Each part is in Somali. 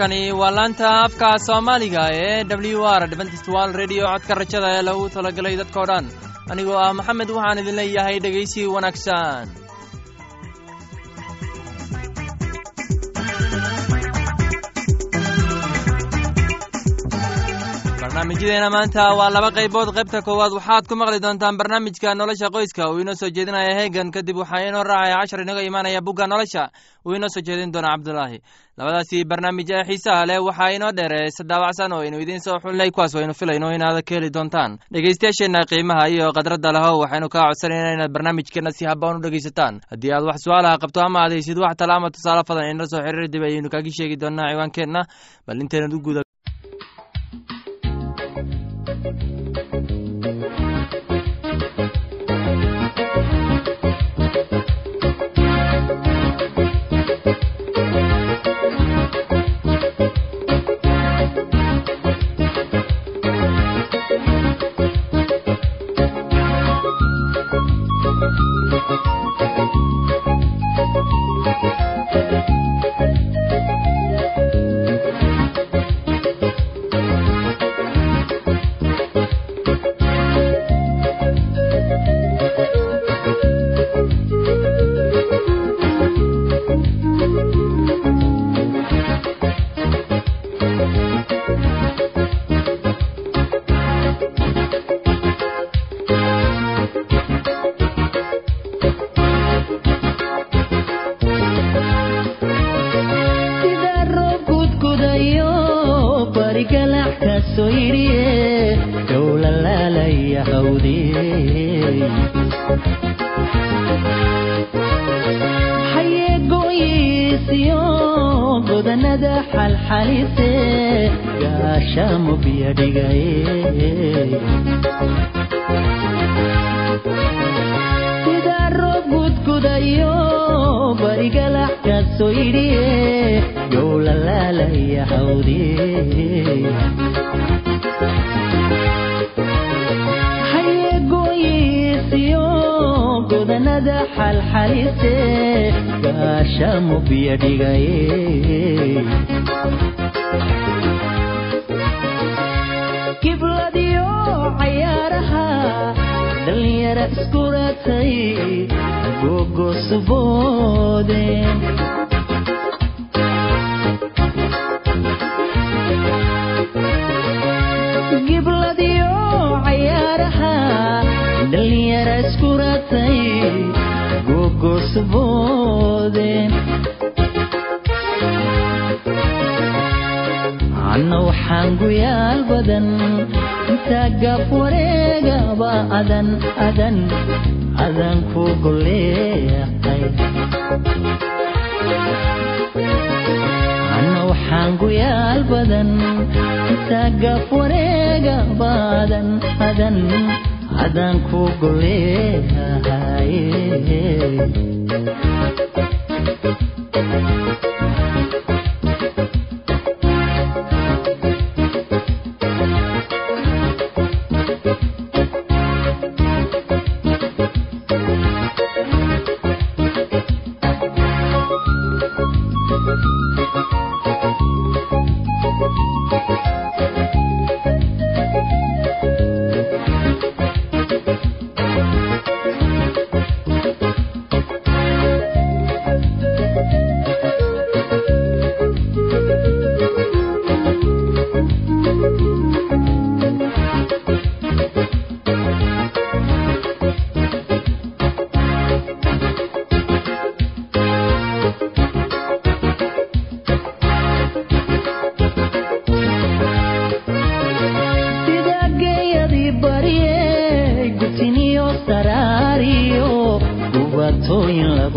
halkani waa laanta afka soomaaliga ee w r dventstwal redio codka rajada ee lagu talagalay dadkao dhan. Anigoo ah maxamed waxaan idin leeyahay dhegaysi wanaagsan barnaamijyadeena maanta waa laba qaybood. Qaybta koowaad waxaad ku maqli doontaan barnaamijka nolosha qoyska. Uu inoo soo jeedinaya heegan kadib waxaa inoo raacaya cashar inaga imaanaya bugga nolosha. Uu inoo soo jeedin doona cabdulaahi. Labadaasi barnaamij ee xiisaha leh waxaa inoo dheereeysa daawacsan oo aynu idiin soo xulnay kuwaas waynu filayno inaad ka heli doontaan. Dhegaystayaasheenna qiimaha iyo khadradda lahow waxaynu kaa codsanayna inaad barnaamijkeena si habboon u dhegaysataan. Haddii aad wax su'aalaha qabto ama aad haysid wax tala ama tusaale fadan inala soo xiriir dib ayaynu kaagi sheegi doonaa ciwaankeenna. Bal inteenad u guda sida roob gudgudayo barigalax kaasoo yidhiye yow hawdee hayeegooyiisiyo godanada xalxalise gaashamu biyo dhigaye kibladiyo cayaaraha dhallinyara iskuratay gogosuboode gibladiyo cayaaraha dhallinyara iskuratay gogosuboode anna waxaan guyaal badan intaa gaaf wareegaba adan adan adan ku goleeqay anna waxaan guyaal badan intaa gaaf wareegaba adan adan adan ku goleehay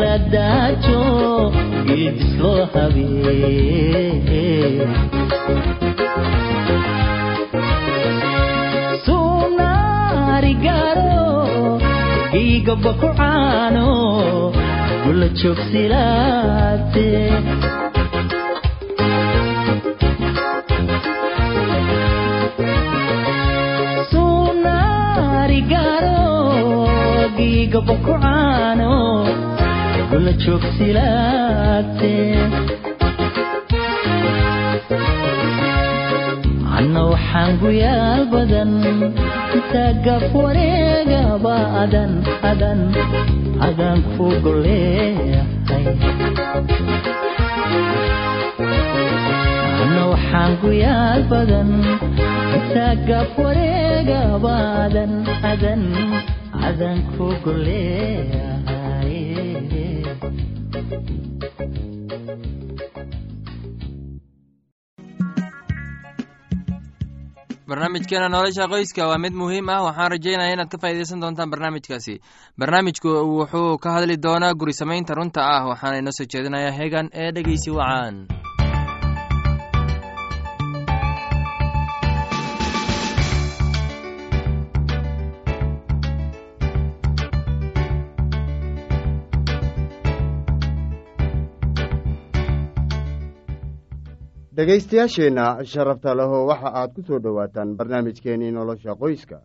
la daajo ilbis loo habee sunaarigaro igaba ku caano gula joogsilaate sunaarigaro igaba ku caano gula joogsilaate anna waxaan guyaal badan intaa gaf wareegaba adan adan adan ku goleeyahay anna waxaan guyaal badan intaa gaf wareegaba adan adan adan ku goleeyahay barnaamijkeena nolosha qoyska waa mid muhiim ah waxaan rajeynaya inaad ka faa'iidaysan doontaan barnaamijkaasi. Barnaamijku wuxuu ka hadli doonaa guri samaynta runta ah waxaana inoo soo jeedinayaa hegan ee dhegeysi wacaan dhegaystayaasheenna sharafta leho waxa aad ku soo dhowaataan barnaamijkeennii nolosha qoyska.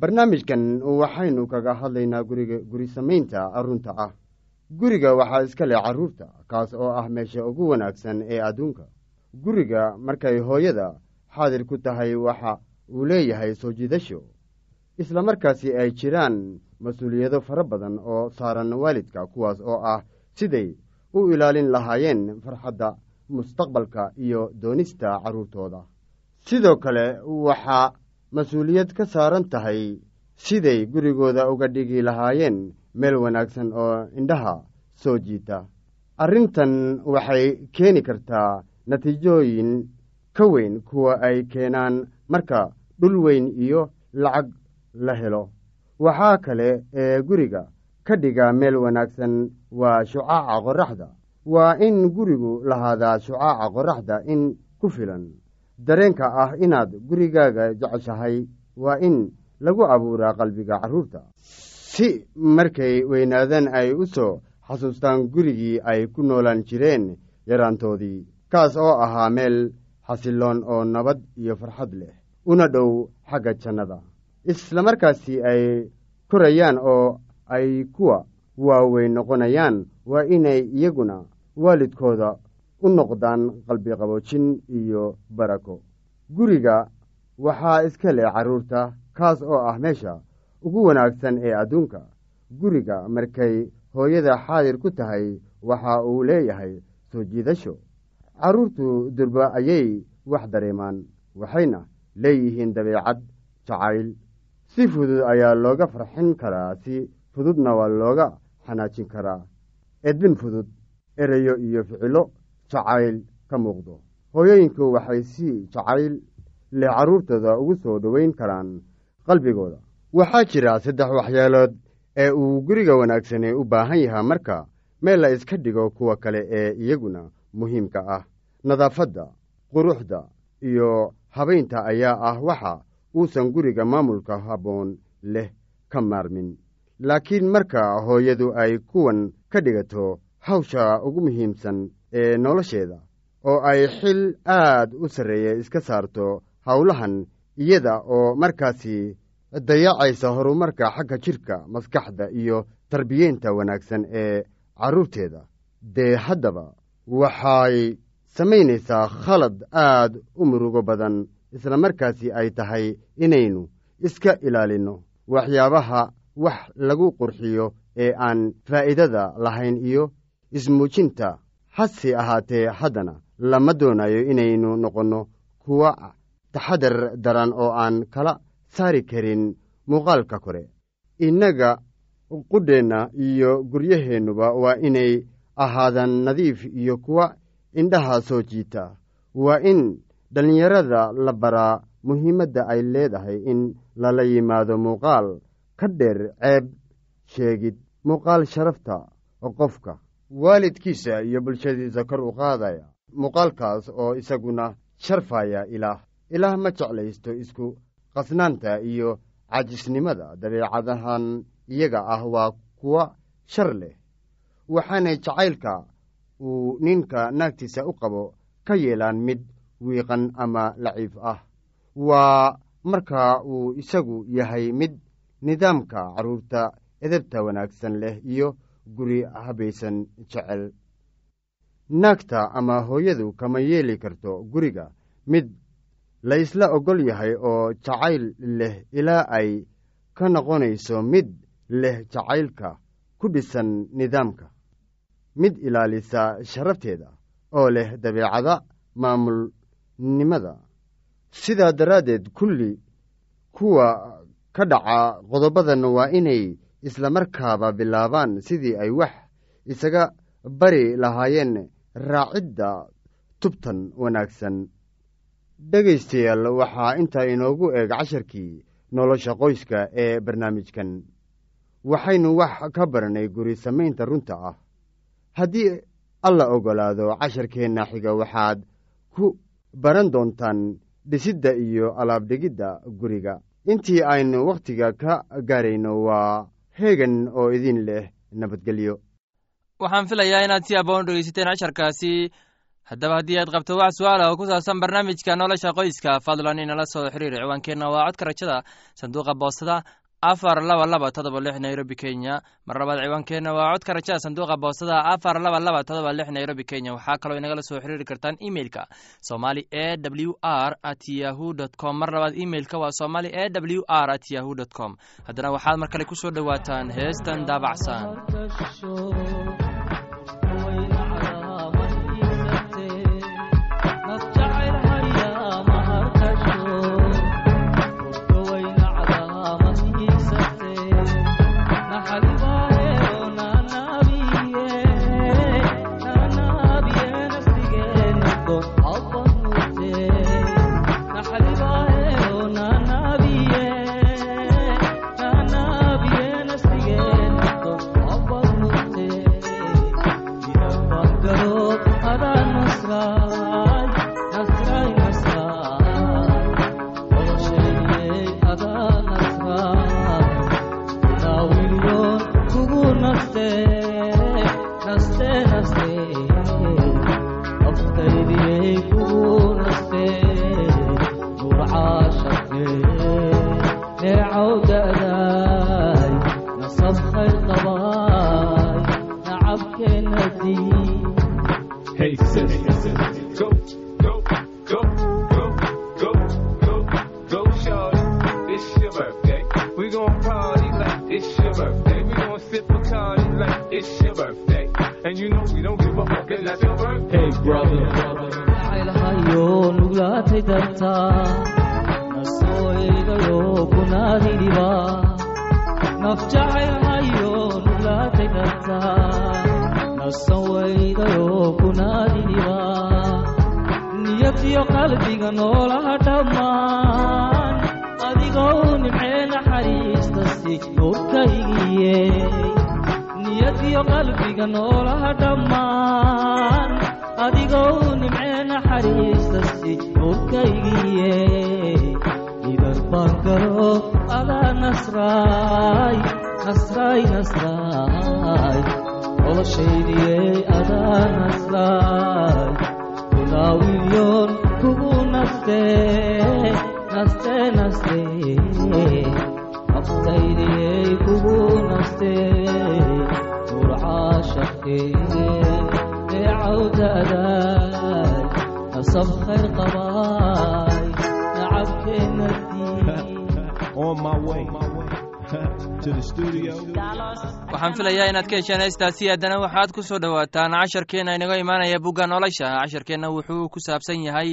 Barnaamijkan waxaynu kaga hadlaynaa guriga guri samaynta runta ah. Guriga waxaa iska leh carruurta kaas oo ah meesha ugu wanaagsan ee adduunka. Guriga markay hooyada xaadir ku tahay waxa uu leeyahay soo jiidasho. Isla markaasi ay jiraan mas'uuliyado fara badan oo saaran waalidka kuwaas oo ah siday u ilaalin lahaayeen farxadda mustaqbalka iyo doonista carruurtooda sidoo kale waxaa mas'uuliyad ka saaran tahay siday gurigooda uga dhigi lahaayeen meel wanaagsan oo indhaha soo jiita. Arrintan waxay keeni kartaa natiijooyin ka weyn kuwa ay keenaan marka dhul weyn iyo lacag la helo. Waxaa kale ee guriga ka dhiga meel wanaagsan waa shucaaca qorraxda waa in gurigu lahaadaa shucaaca qorraxda in ku filan. Dareenka ah inaad gurigaaga jeceshahay waa in lagu abuuraa qalbiga carruurta si markay weynaadaan ay u soo xasuustaan gurigii ay ku noolaan jireen yaraantoodii kaas oo ahaa meel xasilloon oo nabad iyo farxad leh. Una dhow xagga jannada. Isla markaasi ay korayaan oo ay kuwa waaweyn noqonayaan waa inay iyaguna waalidkooda u noqdaan qalbi qaboojin iyo barako. Guriga waxaa iska leh carruurta kaas oo ah meesha ugu wanaagsan ee adduunka. Guriga markay hooyada xaadir ku tahay waxa uu leeyahay soo jiidasho. Carruurtu durba ayay wax dareemaan waxayna leeyihiin dabeecad jacayl. Si fudud ayaa looga farxin karaa si fududna waa looga xanaajin karaa edbin fudud ereyo iyo ficilo jacayl ka muuqdo. Hooyooyinku waxay si jacayl leh carruurtooda ugu soo dhoweyn karaan qalbigooda. Waxaa jira saddex waxyeelood ee uu guriga wanaagsane u baahan yahaa marka meel la iska dhigo kuwa kale ee iyaguna muhiimka ah. Nadaafadda quruxda iyo habaynta ayaa ah waxa uusan guriga maamulka habboon leh ka maarmin laakiin marka hooyadu ay kuwan ka dhigato hawsha ugu muhiimsan ee nolosheeda oo ay xil aad u sarreeya iska saarto howlahan iyada oo markaasi dayacaysa horumarka xagga jidhka maskaxda iyo tarbiyeynta wanaagsan ee carruurteeda. Dee haddaba waxay samaynaysaa khalad aad u murugo badan isla markaasi ay tahay inaynu iska ilaalinno waxyaabaha wax lagu qurxiyo ee aan faa'iidada lahayn iyo ismuujinta hase ahaatee haddana lama doonayo inaynu noqonno kuwa taxadar daran oo aan kala saari karin muuqaalka kore. Innaga qudheenna iyo guryaheennuba waa inay ahaadaan nadiif iyo kuwa indhaha soo jiita. Waa in dhallinyarada la baraa muhiimadda ay leedahay in lala yimaado muuqaal ka dheer ceeb sheegid muuqaal sharafta qofka. Waalidkiisa iyo bulshadiisa kor u qaadaya muuqaalkaas oo isaguna sharfaya ilaah. Ilaah ma jeclaysto isku qasnaanta iyo caajisnimada. Dabeecadahan iyaga ah waa kuwa shar leh. Waxaanay jacaylka uu ninka naagtiisa u qabo ka yeelaan mid wiiqan ama laciif ah. Waa markaa uu isagu yahay mid nidaamka carruurta edabta wanaagsan leh iyo guri habaysan jecel. Naagta ama hooyadu kama yeeli karto guriga. Mid la ysla ogol yahay oo jacayl leh ilaa ay ka noqonayso mid leh jacaylka ku dhisan nidaamka. Mid ilaalisa sharafteeda oo leh dabeecada maamulnimada. Sidaa daraaddeed kulli kuwa ka dhaca qodobadan waa inay islamarkaaba bilaabaan sidii ay wax isaga bari lahaayeen raacidda tubtan wanaagsan. Dhegaystayaal waxaa intaa inoogu eeg casharkii nolosha qoyska ee barnaamijkan. Waxaynu wax ka baranay guri samaynta runta ah. Haddii alla ogolaado casharkeenna xiga waxaad ku baran doontaan dhisidda iyo alaabdhigidda guriga intii aynu wakhtiga ka gaarayno waa heegan oo idin leh nabadgelyo. Waxaan filayaa inaad si aboon dhegeysateen casharkaasi. Haddaba haddii aad qabto wax su'aala oo ku saabsan barnaamijka nolosha qoyska fadlan inala soo xiriir ciwaankeenna waa codka rajada sanduuqa boostada afar laba laba todoba lix nairobi kenya. Mar labaad ciwaankeenna waa codka rajada sanduuqa boostada afar laba laba todoba lix nairobi kenya. Waxaa kaloo inagala soo xiriiri kartaan imeilka somali e w r at yahu dt com. Mar labaad imeilka waa somali e w r at yahu dt com. Haddana waxaad mar kale ku soo dhowaataan heestan daabacsan hayo nuglaatay dartaa nasoo eegayo kunaadidhiba naf jacayl hayo nuglaatay dartaa nasan weygayo kunaadidhiba niyadiyo qalbiga noolaha dhammaan adigoo nimcee naxariista si nuurkaygiye niyadiyo qalbiga noolaha dhammaan adigoo nimcee naxariista si nuurkaygiye idar baan galo adaa nasraay nasraay nasraay. Noloshaydiyey adaa nasraay. Kunaawilyoon kugu nastee nastee nastee naftaydiyey kugu nastee urcaashaqee ee cawdadaay nasab khayr qabaay nacabkeenna dii On my way. To the studio. waxaan filayaa inaad ka hesheen heestaasi haddana waxaad ku soo dhowaataan casharkeenna inaga imaanaya bugga nolosha. Casharkeenna wuxuu ku saabsan yahay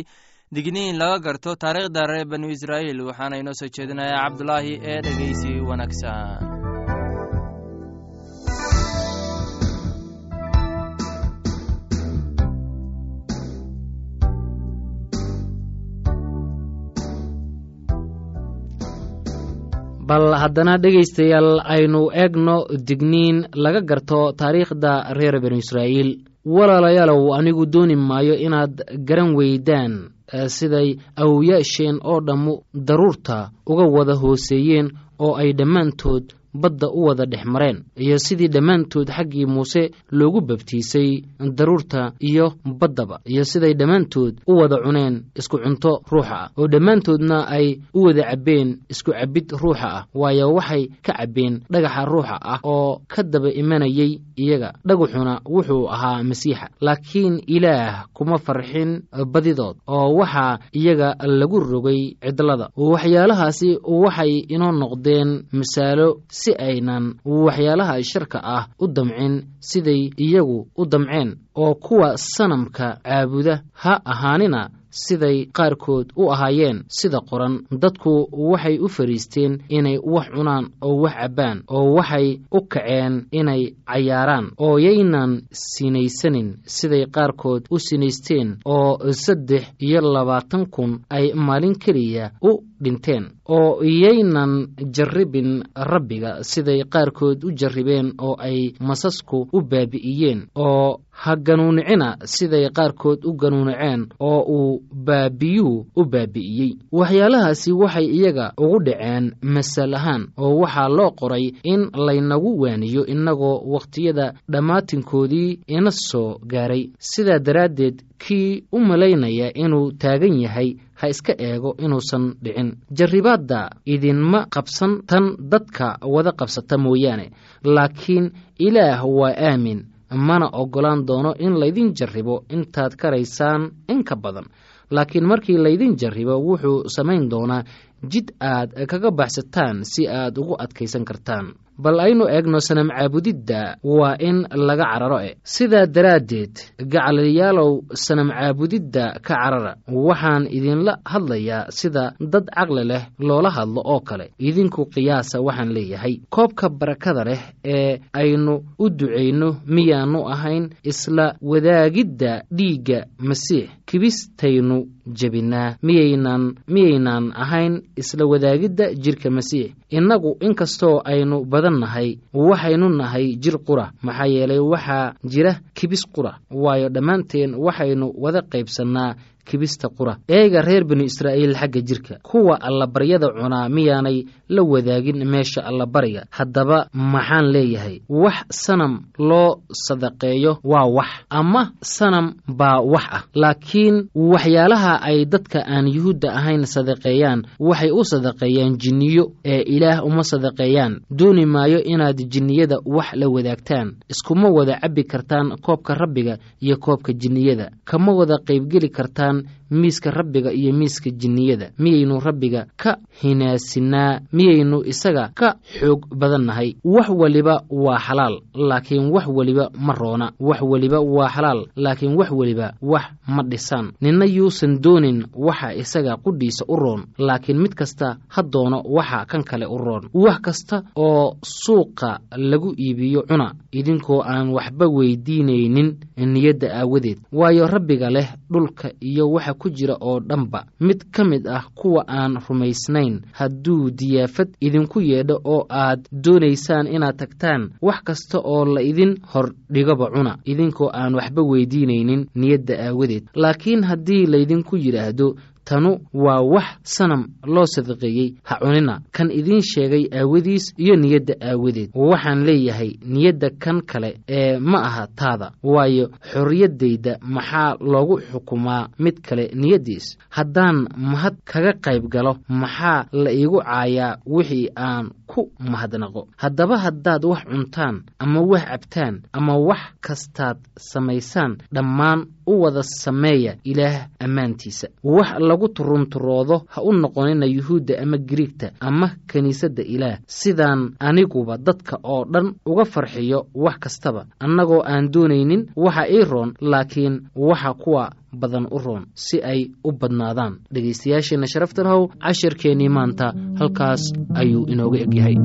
digniin laga garto taariikhda reer banu israa'iil waxaana inoo soo jeedinayaa cabdulaahi ee dhegeysi wanaagsan bal haddana dhegaystayaal aynu eegno digniin laga garto taariikhda reer banu israa'iil. Walaalayaalow anigu dooni maayo inaad garan weydaan siday awowyaasheen oo dhammu daruurta uga wada hooseeyeen oo ay dhammaantood badda u wada dhex mareen iyo sidii dhammaantood xaggii muuse loogu babtiisay daruurta iyo baddaba iyo siday dhammaantood u wada cuneen isku cunto ruuxa ah. Oo dhammaantoodna ay u wada cabbeen isku cabbid ruuxa ah waayo waxay ka cabbeen dhagaxa ruuxa ah oo ka daba imanayay iyaga. Dhagaxuna wuxuu ahaa masiixa. Laakiin ilaah kuma farxin badidood oo waxaa iyaga lagu rogay cidlada. Waxyaalahaasi waxay inoo noqdeen misaalo si aynan waxyaalaha sharka ah u damcin siday iyagu u damceen oo kuwa sanamka caabuda ha ahaanina siday qaarkood u ahaayeen sida qoran. Dadku waxay u fadhiisteen inay wax cunaan oo wax cabbaan oo waxay u kaceen inay cayaaraan oo yaynan sinaysanin siday qaarkood u sinaysteen oo saddex iyo labaatan kun ay maalin keliya u dhinteen oo iyaynan jarribin rabbiga siday qaarkood u jarribeen oo ay masasku u baabi'iyeen oo ha ganuunicina siday qaarkood u ganuuniceen oo uu baabiyuhu u baabi'iyey. Waxyaalahaasi waxay iyaga ugu dhaceen masal ahaan oo waxaa loo qoray in laynagu waaniyo innagoo wakhtiyada dhammaatinkoodii ina soo gaaray. Sidaa daraaddeed kii u malaynaya inuu taagan yahay ha iska eego inuusan dhicin. Jarribaadda idinma qabsan tan dadka wada qabsata mooyaane. Laakiin ilaah waa aamin. Mana oggolaan doono in laydin jarribo intaad karaysaan in ka badan. Laakiin markii laydin jarribo wuxuu samayn doonaa jid aad kaga baxsataan si aad ugu adkaysan kartaan bal aynu eegno sanam caabudidda waa in laga cararo e. Sidaa daraaddeed gacaliyaalow sanam caabudidda ka carara waxaan idinla hadlayaa sida dad caqli leh loola hadlo oo kale. Idinku qiyaasa waxaan leeyahay. Koobka barakada leh ee aynu u ducayno miyaannu ahayn isla wadaagidda dhiigga masiix. Kibistaynu jebinnaa miyaynan miyaynaan ahayn isla wadaagidda jidhka masiix innagu inkastoo aynu badan nahay waxaynu nahay jir qura. Maxaa yeelay waxaa jira kibis qura waayo dhammaanteen waxaynu wada qaybsannaa kibista qura. Eega reer binu israa'iil xagga jirka. Kuwa allabaryada cunaa miyaanay la wadaagin meesha allabariga. Haddaba maxaan leeyahay wax sanam loo sadaqeeyo waa wax ama sanam baa wax ah. Laakiin waxyaalaha ay dadka aan yuhuudda ahayn sadaqeeyaan waxay u sadaqeeyaan jinniyo ee ilaah uma sadaqeeyaan. Dooni maayo inaad jinniyada wax la wadaagtaan. Iskuma wada cabbi kartaan koobka rabbiga iyo koobka jinniyada. Kama wada qaybgeli kartaan miiska rabbiga iyo miiska jinniyada. Miyaynu rabbiga ka hinaasinaa miyaynu isaga ka xoog badannahay. Wax weliba waa xalaal laakiin wax weliba ma roona. Wax weliba waa xalaal laakiin wax weliba wax ma dhisaan. Ninna yuusan doonin waxa isaga qudhiisa u roon laakiin mid kasta ha doono waxa kan kale u roon. Wax kasta oo suuqa lagu iibiyo cuna idinkoo aan waxba weydiinaynin niyadda aawadeed. Waayo rabbiga leh dhulka iyo waxa ku jira oo dhanba. Mid ka mid ah kuwa aan rumaysnayn hadduu diyaafad idinku yeedho oo aad doonaysaan inaad tagtaan wax kasta oo la idin hor dhigoba cuna. Idinkoo aan waxba weydiinaynin niyadda aawadeed. Laakiin haddii laydinku yidhaahdo tanu waa wax sanam loo sadaqeeyey. Ha cunina kan idiin sheegay aawadiis iyo niyadda aawadeed. Waxaan leeyahay niyadda kan kale ee ma aha taada waayo xorriyaddayda maxaa loogu xukumaa mid kale niyaddiis? Haddaan mahad kaga qayb galo maxaa la iigu caayaa wixii aan ku mahadnaqo? Haddaba haddaad wax cuntaan ama wax cabtaan ama wax kastaad samaysaan dhammaan u wada sameeya ilaah ammaantiisa lagu turunturoodo ha u noqonina yuhuudda ama giriigta ama kiniisadda ilaah. Sidaan aniguba dadka oo dhan uga farxiyo wax kastaba annagoo aan doonaynin waxa ii roon laakiin waxa kuwa badan u roon si ay u badnaadaan. Dhegaystayaasheenna sharafta lahow cashirkeennii maanta halkaas ayuu inooga egyahay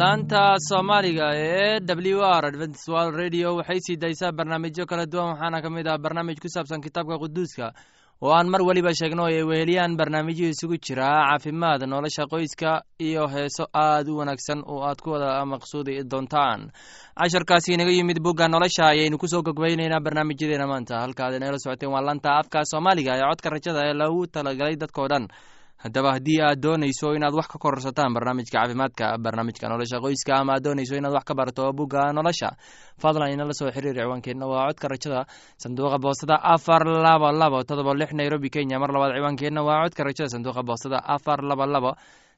laanta soomaaliga ee w r adventist radio waxay sii daysaa barnaamijyo kala duwan waxaana ka mid ah barnaamij ku saabsan kitaabka quduuska oo aan mar weliba sheegno ay weheliyaan barnaamijyo isugu jira caafimaad nolosha qoyska iyo heeso aad u wanaagsan oo aad ku wada maqsuudi doontaan. Casharkaasi inaga yimid bugga nolosha ayaynu ku soo gogbaynaynaa barnaamijyadeena maanta. Halka aad socoteen waa lanta afka soomaaliga ee codka rajada ee lagu talagalay dadkao dhan haddaba haddii aad doonayso inaad wax ka kororsataan barnaamijka caafimaadka barnaamijka nolosha qoyska ama aad doonayso inaad wax ka barato bugga nolosha fadlan inala soo xiriir ciwaankeenna. Waa codka rajada sanduuqa boostada afar laba labo todoba lix nairobi kenya. Mar labaad ciwaankeenna waa codka rajada sanduuqa boostada afar laba labo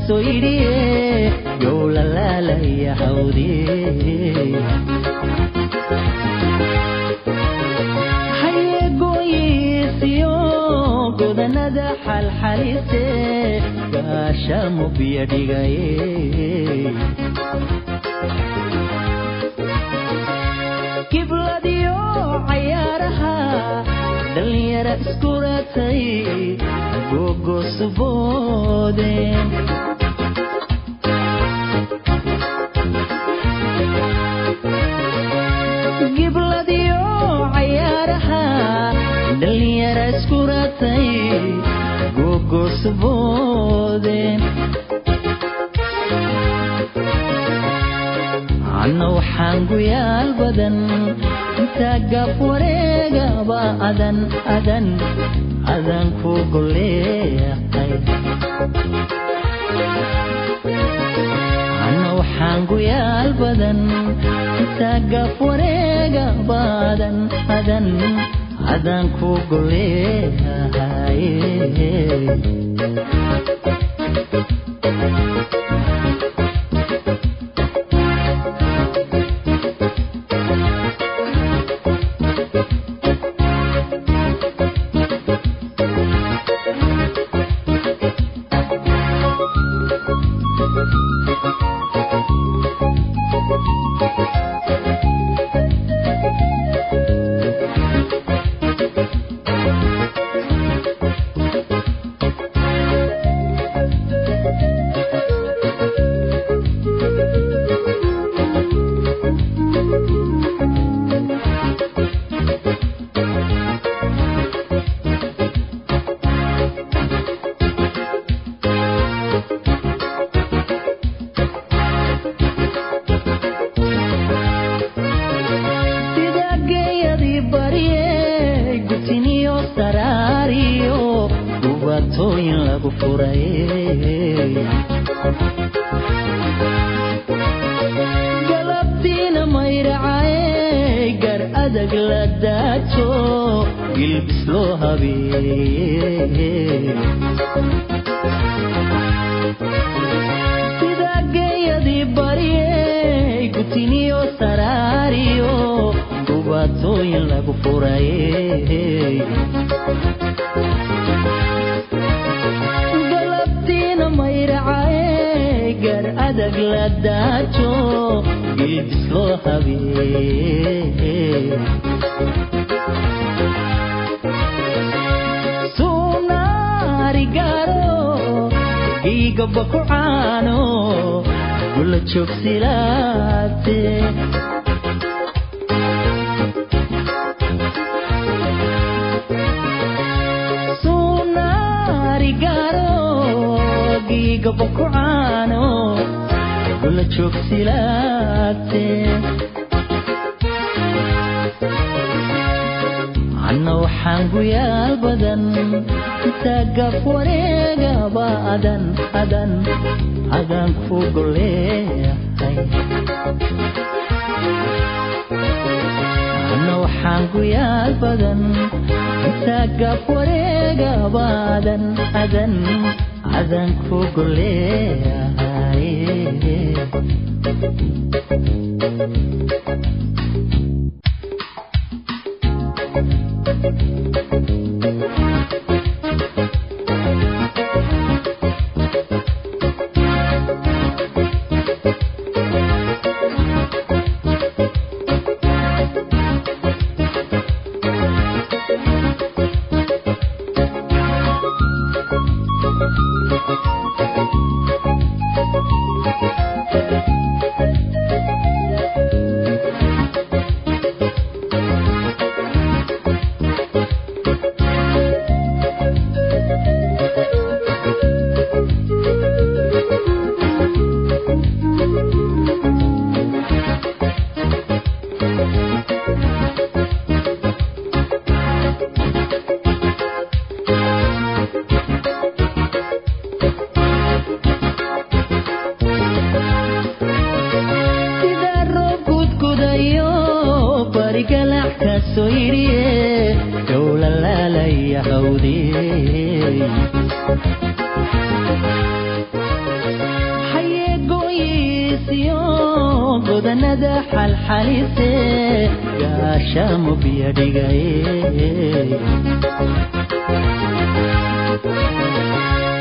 barigalac ka soo yidhiye dhowlalaalaya hawdee xayeegooyiisiyo godanada xalxalise gaashaamo biyo dhigaye cayaaraha dhalinyara isku raatay gogosuboode gibladiyo anna waxaan guyaal badan intaa gaaf wareegaba adan adan adan ku goleeqay anna waxaan guyaal badan intaa gaaf wareegaba adan adan adan ku goleehay gar adag la daajo gilbis loo habeeyey sunaarigaro igaba ku caano gula joogsilaate igaba ku caano gula joogsilaate anna waxaan guyaal badan intaa gaf wareegaba adan adan adaan ku goleeyahay anna waxaan guyaal badan intaa gaf wareegaba adan adan adaan ku goleeyahay sida xalxalise gaashaamo biyo dhigaye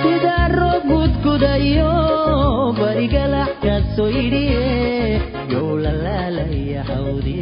sida roob gudgudayo barigalac ka soo yidhiye yow la laalaya hawdee